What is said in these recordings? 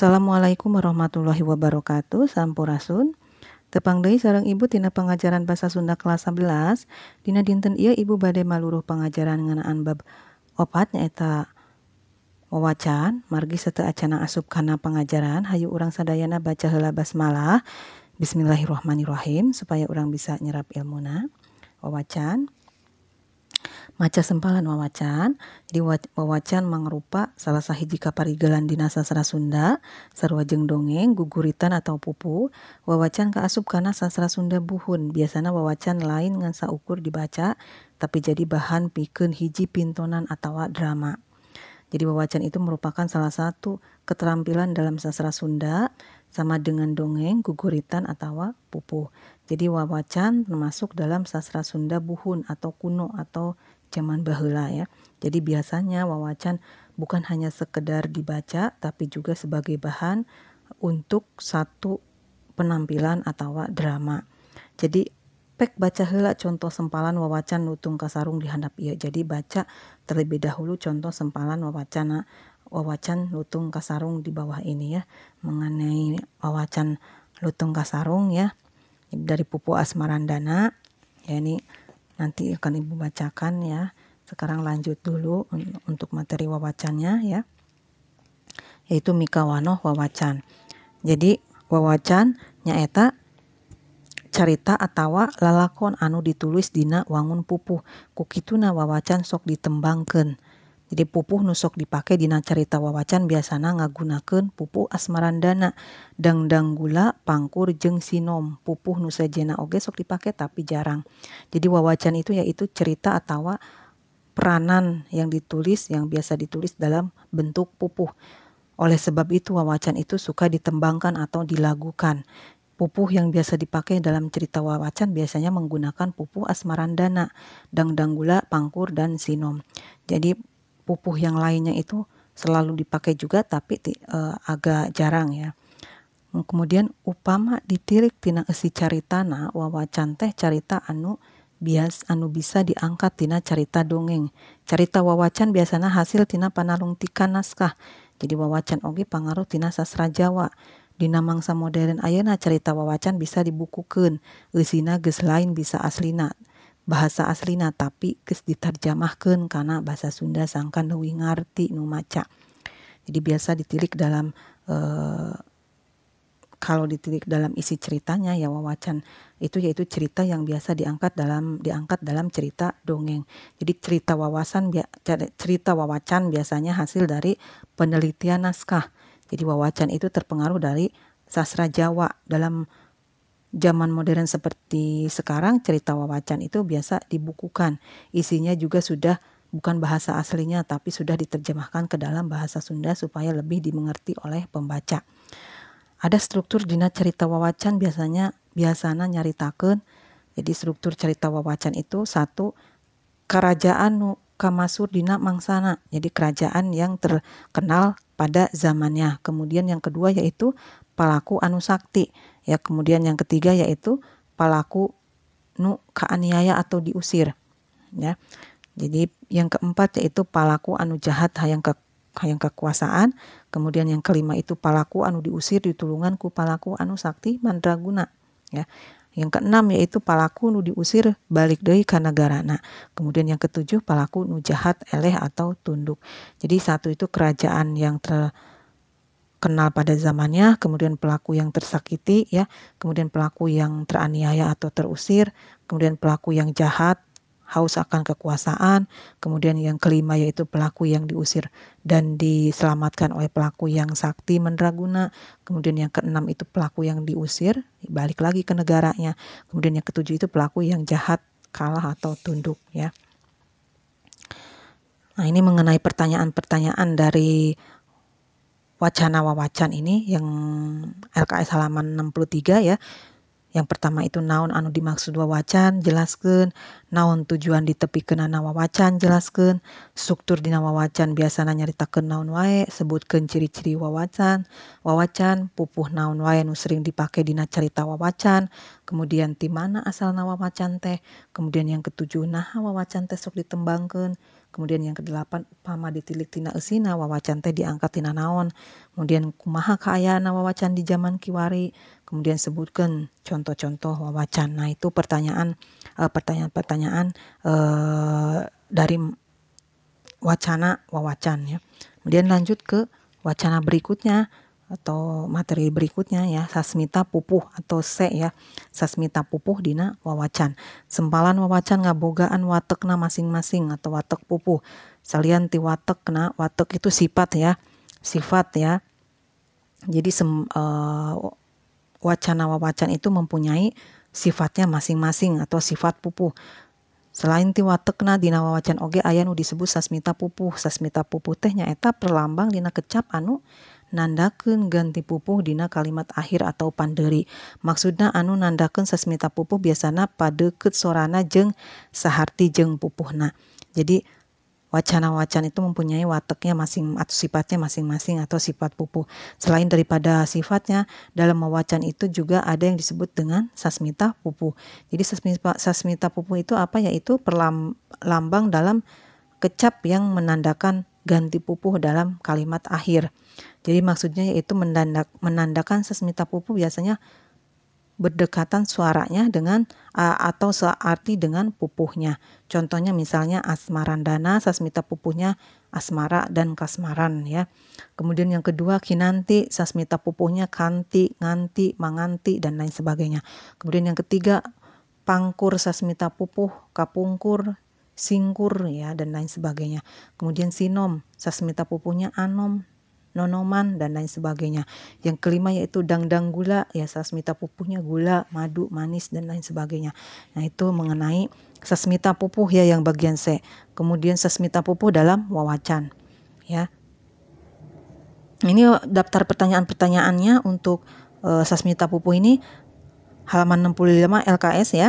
Assalamualaikum warahmatullahi wabarakatuh. Sampurasun. Tepang deui sareng ibu tina pengajaran bahasa Sunda kelas 11 dina dinten ieu ibu bade maluruh pengajaran ngenaan bab opat nyaeta wawacan. Margi serta acana asup kana pengajaran. Hayu urang sadayana baca heula basmalah. Bismillahirrahmanirrahim supaya orang bisa nyerap ilmuna. Wawacan maca sempalan wawacan. Di wawacan mangrupa salah sahiji kaparigelan dina sastra Sunda sarua jeung dongeng guguritan atau pupu. Wawacan kaasup kana sastra Sunda buhun. Biasana wawacan lain ngan saukur dibaca tapi jadi bahan pikeun hiji pintonan atau drama. Jadi wawacan itu merupakan salah satu keterampilan dalam sastra Sunda sama dengan dongeng, guguritan atau pupu. Jadi wawacan termasuk dalam sastra Sunda buhun atau kuno atau zaman bahula ya. Jadi biasanya wawacan bukan hanya sekedar dibaca tapi juga sebagai bahan untuk satu penampilan atau drama. Jadi pek baca hela contoh sempalan wawacan nutung kasarung di handap iya. Jadi baca terlebih dahulu contoh sempalan wawacana wawacan lutung kasarung di bawah ini ya mengenai wawacan lutung kasarung ya dari Pupu Asmarandana ya ini nanti akan ibu bacakan ya sekarang lanjut dulu untuk materi wawacannya ya. Yaitu Mikawano wawacan. Jadi wawacan nyaeta carita atau lalakon anu ditulis dina wangun pupuh kukituna wawacan sok ditembangkan jadi pupuh nusok dipakai dina carita wawacan biasana ngagunakan pupuh asmarandana dangdang gula pangkur jeng sinom pupuh nusa jena oge sok dipakai tapi jarang jadi wawacan itu yaitu cerita atau peranan yang ditulis yang biasa ditulis dalam bentuk pupuh. Oleh sebab itu wawacan itu suka ditembangkan atau dilagukan. Pupuh yang biasa dipakai dalam cerita wawacan biasanya menggunakan pupuh asmarandana, dangdang gula, pangkur, dan sinom. Jadi pupuh yang lainnya itu selalu dipakai juga tapi uh, agak jarang ya. Kemudian upama ditirik tina esi caritana wawacan teh carita anu bias anu bisa diangkat tina carita dongeng. Carita wawacan biasanya hasil tina panalungtikan naskah. Jadi wawacan oge pangaruh tina sastra Jawa. Dina mangsa modern ayeuna carita wawacan bisa dibukukan eusina geus lain bisa aslina bahasa aslina tapi geus diterjemahkan karena bahasa Sunda sangkan leuwih ngarti nu maca jadi biasa ditilik dalam eh, kalau ditilik dalam isi ceritanya ya wawacan itu yaitu cerita yang biasa diangkat dalam diangkat dalam cerita dongeng. Jadi cerita wawasan cerita wawacan biasanya hasil dari penelitian naskah. Jadi wawacan itu terpengaruh dari sastra Jawa dalam zaman modern seperti sekarang cerita wawacan itu biasa dibukukan. Isinya juga sudah bukan bahasa aslinya tapi sudah diterjemahkan ke dalam bahasa Sunda supaya lebih dimengerti oleh pembaca. Ada struktur dina cerita wawacan biasanya biasana nyaritakan jadi struktur cerita wawacan itu satu kerajaan nu kamasur dina mangsana. Jadi kerajaan yang terkenal pada zamannya. Kemudian yang kedua yaitu palaku anu sakti. Ya kemudian yang ketiga yaitu palaku nu kaaniaya atau diusir. Ya. Jadi yang keempat yaitu palaku anu jahat hayang ke hayang kekuasaan. Kemudian yang kelima itu palaku anu diusir ditulungan ku palaku anu sakti mandraguna. Ya. Yang keenam yaitu palaku nu diusir balik deui ka negarana kemudian yang ketujuh palaku nu jahat eleh atau tunduk. Jadi satu itu kerajaan yang terkenal pada zamannya kemudian pelaku yang tersakiti ya kemudian pelaku yang teraniaya atau terusir kemudian pelaku yang jahat haus akan kekuasaan, kemudian yang kelima yaitu pelaku yang diusir dan diselamatkan oleh pelaku yang sakti mendraguna, kemudian yang keenam itu pelaku yang diusir balik lagi ke negaranya, kemudian yang ketujuh itu pelaku yang jahat kalah atau tunduk ya. Nah ini mengenai pertanyaan-pertanyaan dari wacana wawacan ini yang LKS halaman 63 ya. Yang pertama itu naon anu dimaksud wawacan? Jelaskan naon tujuan di tepi kena wawacan? Jelaskan struktur di wawacan biasanya nyaritakan naon wae? Sebutkan ciri-ciri wawacan. Wawacan pupuh naon wae nu sering dipakai dina cerita wawacan? Kemudian di mana asal wawacan teh? Kemudian yang ketujuh nah wawacan teh sok ditembangkan kemudian yang kedelapan upama ditilik tina esina wawacan teh diangkat tina naon. Kemudian kumaha keayaan wawacan di zaman kiwari. Kemudian sebutkan contoh-contoh wawacan nah itu pertanyaan uh, pertanyaan-pertanyaan uh, dari wacana wawacan ya. Kemudian lanjut ke wacana berikutnya atau materi berikutnya ya sasmita pupuh atau se ya. Sasmita pupuh dina wawacan. Sempalan wawacan ngabogaan watekna masing-masing atau watek pupuh. Salian ti watek na watek itu sifat ya. Sifat ya. Jadi sem, uh, wacana wawacan itu mempunyai sifatnya masing-masing atau sifat pupuh. Selain ti watekna dina wawacan oge aya nu disebut sasmita pupuh. Sasmita pupuh teh nyaeta perlambang dina kecap anu nandaken ganti pupuh dina kalimat akhir atau panderi maksudnya anu nandaken sasmita pupuh biasanya padeket sorana jeng saharti jeng pupuhna jadi wacana-wacana itu mempunyai wataknya masing atau sifatnya masing-masing atau sifat pupuh. Selain daripada sifatnya, dalam wawacan itu juga ada yang disebut dengan sasmita pupuh. Jadi sasmita, sasmita pupuh itu apa? Yaitu perlambang dalam kecap yang menandakan ganti pupuh dalam kalimat akhir. Jadi maksudnya yaitu menandak, menandakan sesmita pupu biasanya berdekatan suaranya dengan atau searti dengan pupuhnya. Contohnya misalnya asmarandana, sasmita pupuhnya asmara dan kasmaran ya. Kemudian yang kedua kinanti, sasmita pupuhnya kanti, nganti, manganti dan lain sebagainya. Kemudian yang ketiga pangkur sasmita pupuh, kapungkur, singkur ya dan lain sebagainya. Kemudian sinom, sasmita pupuhnya anom, nonoman dan lain sebagainya. Yang kelima yaitu dangdang gula, ya sasmita pupuhnya gula, madu, manis dan lain sebagainya. Nah, itu mengenai sasmita pupuh ya yang bagian C. Kemudian sasmita pupuh dalam wawacan. Ya. Ini daftar pertanyaan-pertanyaannya untuk uh, sasmita pupuh ini halaman 65 LKS ya.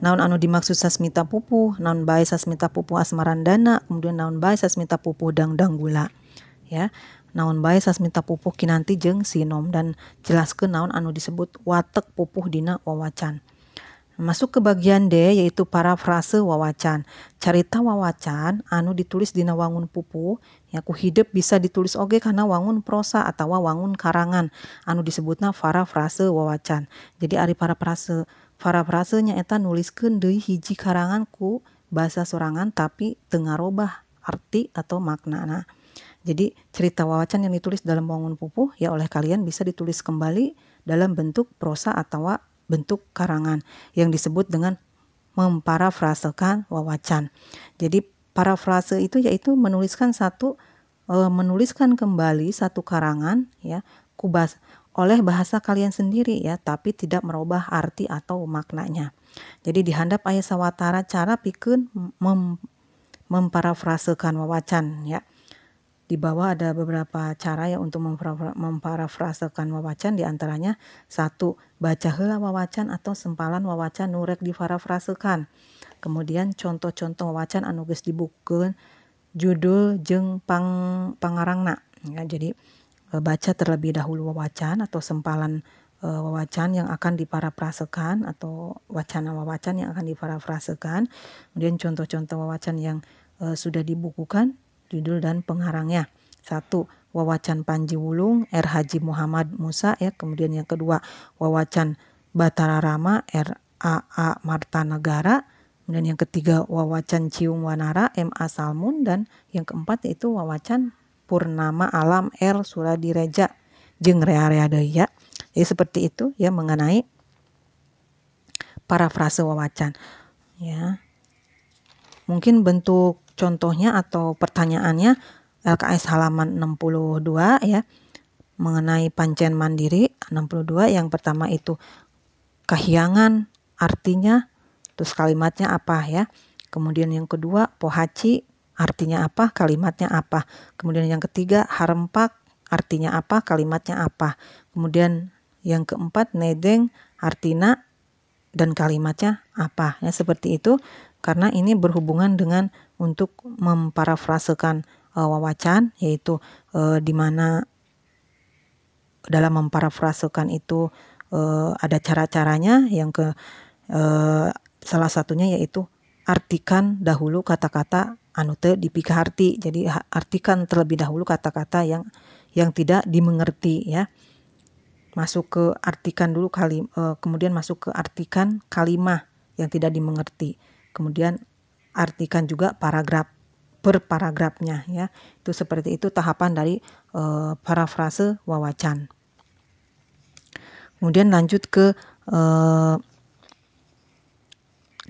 Naon anu dimaksud sasmita pupuh, naon bae sasmita pupuh asmarandana, kemudian naon bae sasmita pupuh dangdang gula. Ya naon bae sasmita pupuh kinanti jeng sinom dan jelaskan naon anu disebut watek pupuh dina wawacan. Masuk ke bagian D yaitu parafrase wawacan. Carita wawacan anu ditulis dina wangun pupuh ya ku hidup bisa ditulis oge karena wangun prosa atau wangun karangan anu disebutna parafrase wawacan. Jadi ari parafrase parafrasenya eta nuliskeun deui hiji karangan ku bahasa sorangan tapi tengah robah arti atau maknana. Jadi cerita wawacan yang ditulis dalam wangun pupuh ya oleh kalian bisa ditulis kembali dalam bentuk prosa atau bentuk karangan yang disebut dengan memparafrasekan wawacan. Jadi parafrase itu yaitu menuliskan satu e, menuliskan kembali satu karangan ya kubas oleh bahasa kalian sendiri ya tapi tidak merubah arti atau maknanya. Jadi di handap ayat sawatara cara pikun mem, memparafrasekan wawacan ya. Di bawah ada beberapa cara ya untuk memparafrasekan wawacan di antaranya satu baca hela wawacan atau sempalan wawacan nurek diparafrasekan. Kemudian contoh-contoh wawacan anu geus dibukeun judul jeng pang pangarangna ya jadi baca terlebih dahulu wawacan atau sempalan e, wawacan yang akan diparafrasekan atau wacana wawacan yang akan diparafrasekan kemudian contoh-contoh wawacan yang e, sudah dibukukan judul dan pengarangnya. Satu, Wawacan Panji Wulung, R. Haji Muhammad Musa ya. Kemudian yang kedua, Wawacan Batara Rama, R. A. A. Marta Negara. Kemudian yang ketiga, Wawacan Ciung Wanara, M. A. Salmun. Dan yang keempat yaitu Wawacan Purnama Alam, R. Suradireja, Jeng Rea Rea ya. Jadi seperti itu ya mengenai parafrase wawacan. Ya. Mungkin bentuk contohnya atau pertanyaannya LKS halaman 62 ya mengenai pancen mandiri 62 yang pertama itu kehiangan artinya terus kalimatnya apa ya kemudian yang kedua pohaci artinya apa kalimatnya apa. Kemudian yang ketiga harempak artinya apa kalimatnya apa. Kemudian yang keempat nedeng artinya dan kalimatnya apa. Ya seperti itu karena ini berhubungan dengan untuk memparafrasekan uh, wawacan yaitu uh, di mana dalam memparafrasekan itu uh, ada cara-caranya. Yang ke uh, salah satunya yaitu artikan dahulu kata-kata anu te dipikarti jadi artikan terlebih dahulu kata-kata yang yang tidak dimengerti ya. Masuk ke artikan dulu kali uh, kemudian masuk ke artikan kalimat yang tidak dimengerti. Kemudian artikan juga paragraf per paragrafnya ya. Itu seperti itu tahapan dari uh, parafrase wawacan. Kemudian lanjut ke uh,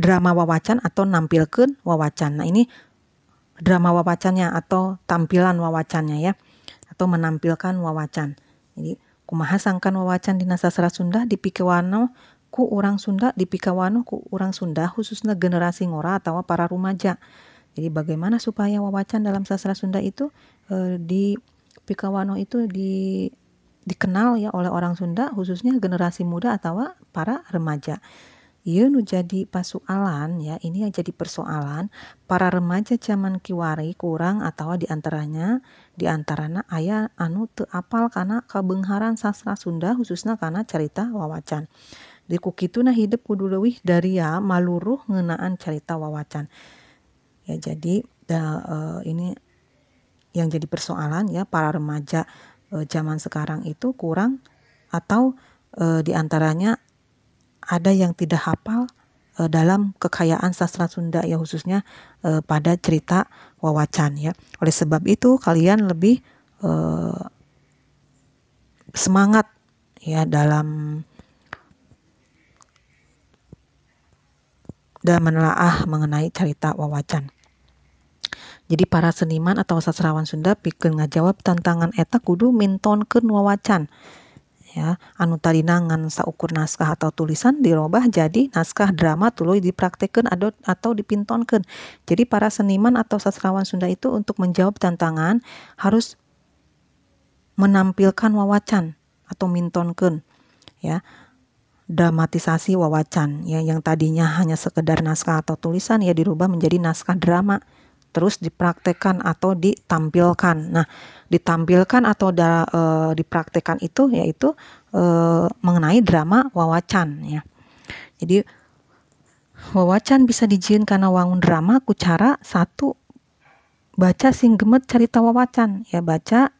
drama wawacan atau nampilkan wawacan. Nah ini drama wawacannya atau tampilan wawacannya ya atau menampilkan wawacan jadi kumaha sangkan wawacan di sastra Sunda di Pikewano ku orang Sunda di Pikawano ku orang Sunda khususnya generasi ngora atau para remaja. Jadi bagaimana supaya wawacan dalam sastra Sunda itu e, di Pikawano itu di dikenal ya oleh orang Sunda khususnya generasi muda atau para remaja. Iya nu jadi persoalan ya ini yang jadi persoalan. Para remaja zaman kiwari kurang atau di antaranya di antaranya ayah anu te apal karena kebengharan sastra Sunda khususnya karena cerita wawacan. Di kukitu nah hidup kudu dari ya maluruh ngenaan cerita wawacan. Ya jadi da, uh, ini yang jadi persoalan ya para remaja uh, zaman sekarang itu kurang atau uh, di antaranya ada yang tidak hafal uh, dalam kekayaan sastra Sunda ya khususnya uh, pada cerita wawacan ya. Oleh sebab itu kalian lebih uh, semangat ya dalam dan menelaah mengenai cerita wawacan. Jadi para seniman atau sastrawan Sunda pikir ngajawab tantangan eta kudu mintonkeun wawacan ya. Anu tadina ngan saukur naskah atau tulisan dirubah jadi naskah drama tuluy dipraktekkan atau atau dipintonkan jadi para seniman atau sastrawan Sunda itu untuk menjawab tantangan harus menampilkan wawacan atau mintonken ya. Dramatisasi wawacan ya. Yang tadinya hanya sekedar naskah atau tulisan ya dirubah menjadi naskah drama terus dipraktekkan atau ditampilkan. Nah, ditampilkan atau da, e, dipraktekkan itu yaitu e, mengenai drama wawacan ya. Jadi wawacan bisa dijieun karena wangun drama ku cara satu baca sing gemet cerita wawacan ya baca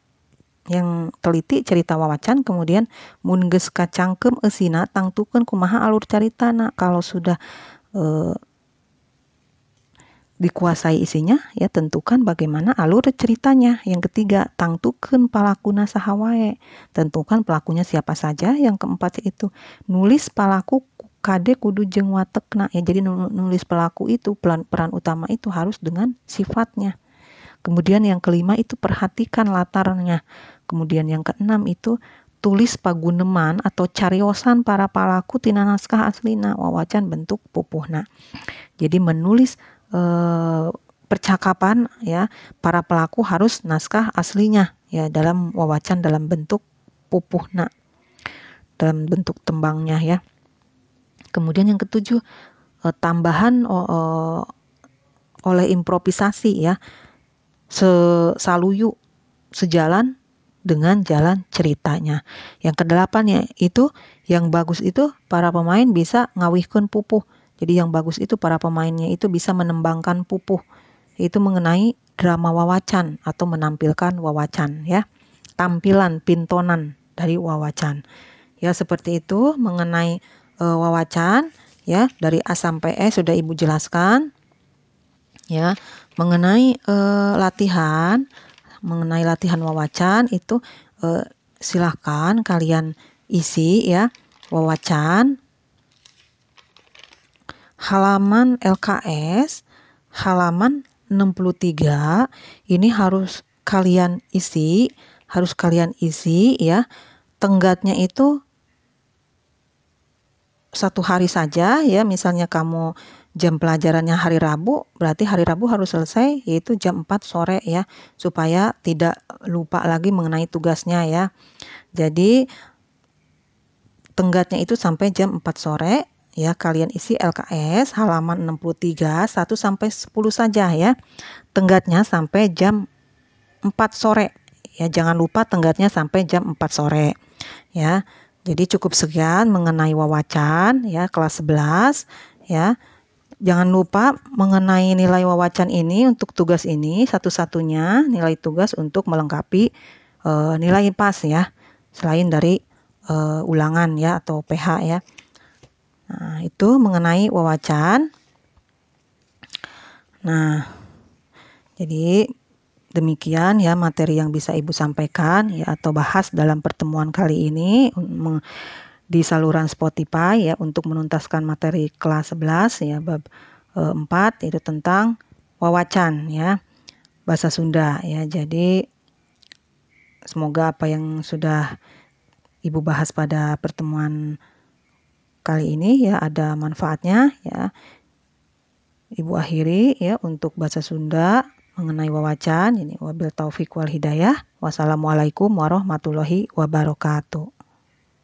yang teliti cerita wawacan kemudian mun geus kacangkem eusina tangtukeun kumaha alur caritana kalau sudah e, dikuasai isinya ya tentukan bagaimana alur ceritanya. Yang ketiga tangtukan palakuna sahawae. Tentukan pelakunya siapa saja. Yang keempat itu nulis pelaku kade kudu jeng watekna. Ya jadi nulis pelaku itu peran peran utama itu harus dengan sifatnya. Kemudian yang kelima itu perhatikan latarnya. Kemudian yang keenam itu tulis paguneman atau cariosan para pelaku tina naskah aslina. Wawacan bentuk pupuhna. Jadi menulis percakapan ya para pelaku harus naskah aslinya ya dalam wawacan dalam bentuk pupuhna dalam bentuk tembangnya ya kemudian yang ketujuh eh, tambahan oleh improvisasi ya sesaluyu sejalan dengan jalan ceritanya. Yang kedelapan ya itu yang bagus itu para pemain bisa ngawihkan pupuh jadi yang bagus itu para pemainnya itu bisa menembangkan pupuh itu mengenai drama wawacan atau menampilkan wawacan ya. Tampilan pintonan dari wawacan. Ya seperti itu mengenai e, wawacan ya dari A sampai E sudah Ibu jelaskan. Ya, mengenai e, latihan mengenai latihan wawacan itu e, silahkan kalian isi ya wawacan halaman LKS halaman 63 ini harus kalian isi, harus kalian isi ya. Tenggatnya itu satu hari saja ya, misalnya kamu jam pelajarannya hari Rabu, berarti hari Rabu harus selesai yaitu jam 4 sore ya, supaya tidak lupa lagi mengenai tugasnya ya. Jadi tenggatnya itu sampai jam 4 sore ya kalian isi LKS halaman 63 1 sampai 10 saja ya. Tenggatnya sampai jam 4 sore. Ya, jangan lupa tenggatnya sampai jam 4 sore. Ya. Jadi cukup sekian mengenai wawacan ya kelas 11 ya. Jangan lupa mengenai nilai wawacan ini untuk tugas ini satu-satunya nilai tugas untuk melengkapi uh, nilai pas ya. Selain dari uh, ulangan ya atau PH ya. Nah, itu mengenai wawacan. Nah, jadi demikian ya materi yang bisa Ibu sampaikan ya atau bahas dalam pertemuan kali ini di saluran Spotify ya untuk menuntaskan materi kelas 11 ya bab e, 4 itu tentang wawacan ya bahasa Sunda ya. Jadi semoga apa yang sudah Ibu bahas pada pertemuan kali ini ya ada manfaatnya ya. Ibu akhiri ya untuk bahasa Sunda mengenai wawacan ini wabil taufik wal hidayah wassalamualaikum warahmatullahi wabarakatuh